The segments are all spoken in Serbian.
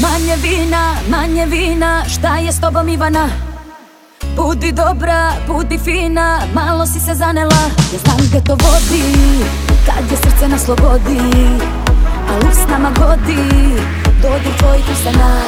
Manje vina, manje vina, šta je s tobom Ivana? Budi dobra, budi fina, malo si se zanela Ja znam gdje to vodi, kad je srce na slobodi A usnama godi, dodir tvojih usana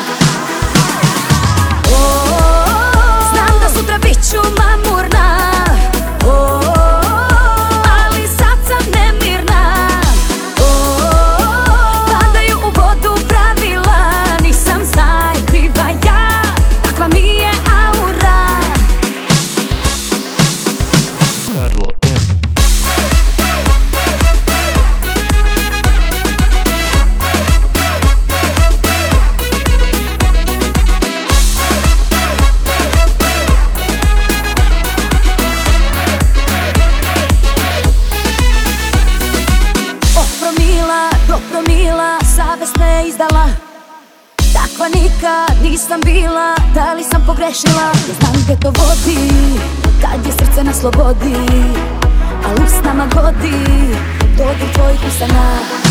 takva nikad nisam bila Da li sam pogrešila? Ja znam gdje to vodi Kad je srce na slobodi A usnama godi Dodir tvojih usana